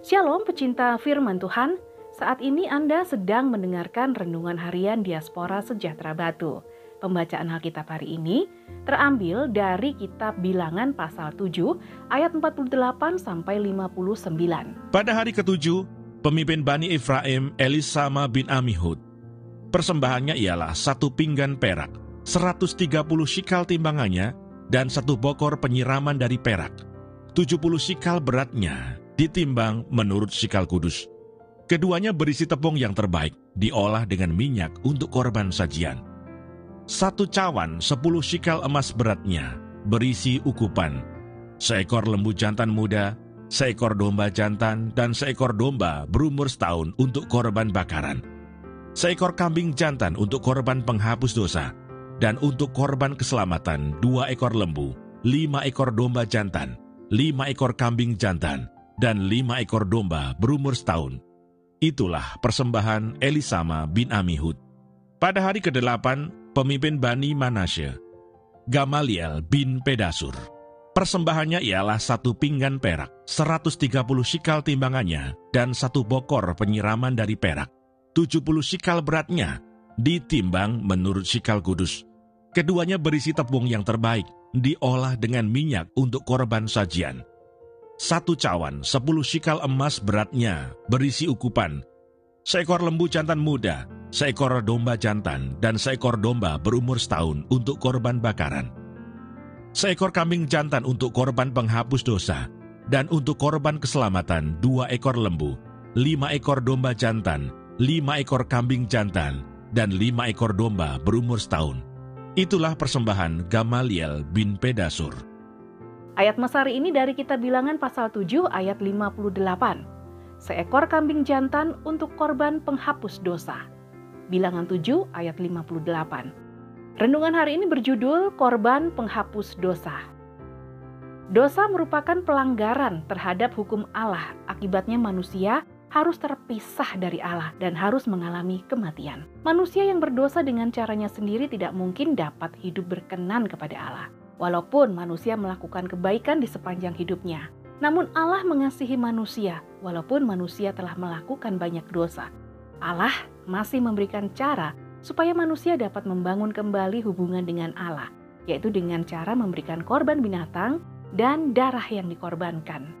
Shalom pecinta firman Tuhan, saat ini Anda sedang mendengarkan Renungan Harian Diaspora Sejahtera Batu. Pembacaan Alkitab hari ini terambil dari kitab Bilangan pasal 7 ayat 48 sampai 59. Pada hari ketujuh, pemimpin Bani Efraim Elisama bin Amihud. Persembahannya ialah satu pinggan perak, 130 shikal timbangannya, dan satu bokor penyiraman dari perak. 70 shikal beratnya, ditimbang menurut sikal kudus. Keduanya berisi tepung yang terbaik, diolah dengan minyak untuk korban sajian. Satu cawan sepuluh sikal emas beratnya, berisi ukupan. Seekor lembu jantan muda, seekor domba jantan, dan seekor domba berumur setahun untuk korban bakaran. Seekor kambing jantan untuk korban penghapus dosa, dan untuk korban keselamatan dua ekor lembu, lima ekor domba jantan, lima ekor kambing jantan, dan lima ekor domba berumur setahun. Itulah persembahan Elisama bin Amihud. Pada hari ke-8, pemimpin Bani Manasye, Gamaliel bin Pedasur. Persembahannya ialah satu pinggan perak, 130 sikal timbangannya, dan satu bokor penyiraman dari perak. 70 sikal beratnya, ditimbang menurut sikal kudus. Keduanya berisi tepung yang terbaik, diolah dengan minyak untuk korban sajian satu cawan, sepuluh sikal emas beratnya, berisi ukupan, seekor lembu jantan muda, seekor domba jantan, dan seekor domba berumur setahun untuk korban bakaran. Seekor kambing jantan untuk korban penghapus dosa, dan untuk korban keselamatan dua ekor lembu, lima ekor domba jantan, lima ekor kambing jantan, dan lima ekor domba berumur setahun. Itulah persembahan Gamaliel bin Pedasur. Ayat Masari ini dari kita bilangan pasal 7 ayat 58. Seekor kambing jantan untuk korban penghapus dosa. Bilangan 7 ayat 58. Renungan hari ini berjudul Korban Penghapus Dosa. Dosa merupakan pelanggaran terhadap hukum Allah. Akibatnya manusia harus terpisah dari Allah dan harus mengalami kematian. Manusia yang berdosa dengan caranya sendiri tidak mungkin dapat hidup berkenan kepada Allah walaupun manusia melakukan kebaikan di sepanjang hidupnya. Namun Allah mengasihi manusia walaupun manusia telah melakukan banyak dosa. Allah masih memberikan cara supaya manusia dapat membangun kembali hubungan dengan Allah, yaitu dengan cara memberikan korban binatang dan darah yang dikorbankan.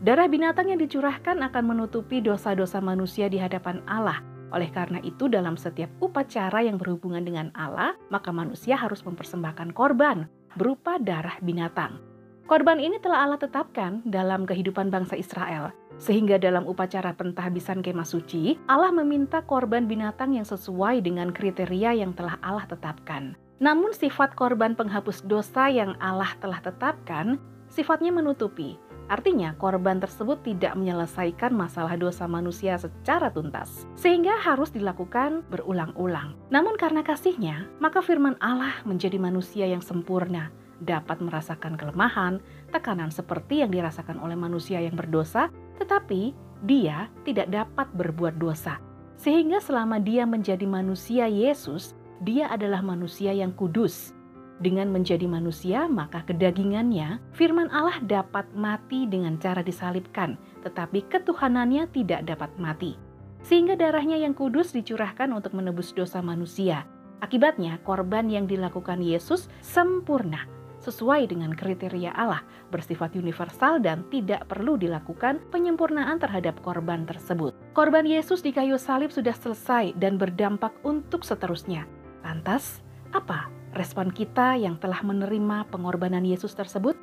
Darah binatang yang dicurahkan akan menutupi dosa-dosa manusia di hadapan Allah. Oleh karena itu, dalam setiap upacara yang berhubungan dengan Allah, maka manusia harus mempersembahkan korban berupa darah binatang. Korban ini telah Allah tetapkan dalam kehidupan bangsa Israel, sehingga dalam upacara pentahbisan kemah suci, Allah meminta korban binatang yang sesuai dengan kriteria yang telah Allah tetapkan. Namun sifat korban penghapus dosa yang Allah telah tetapkan, sifatnya menutupi. Artinya korban tersebut tidak menyelesaikan masalah dosa manusia secara tuntas, sehingga harus dilakukan berulang-ulang. Namun karena kasihnya, maka firman Allah menjadi manusia yang sempurna, dapat merasakan kelemahan, tekanan seperti yang dirasakan oleh manusia yang berdosa, tetapi dia tidak dapat berbuat dosa. Sehingga selama dia menjadi manusia Yesus, dia adalah manusia yang kudus, dengan menjadi manusia, maka kedagingannya, firman Allah dapat mati dengan cara disalibkan, tetapi ketuhanannya tidak dapat mati. Sehingga darahnya yang kudus dicurahkan untuk menebus dosa manusia. Akibatnya, korban yang dilakukan Yesus sempurna, sesuai dengan kriteria Allah, bersifat universal dan tidak perlu dilakukan penyempurnaan terhadap korban tersebut. Korban Yesus di kayu salib sudah selesai dan berdampak untuk seterusnya. Lantas, apa respon kita yang telah menerima pengorbanan Yesus tersebut?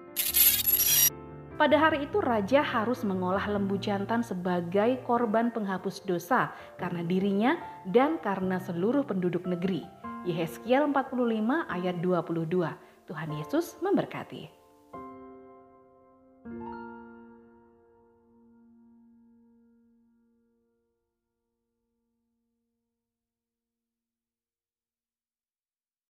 Pada hari itu raja harus mengolah lembu jantan sebagai korban penghapus dosa karena dirinya dan karena seluruh penduduk negeri. Yehezkiel 45 ayat 22. Tuhan Yesus memberkati.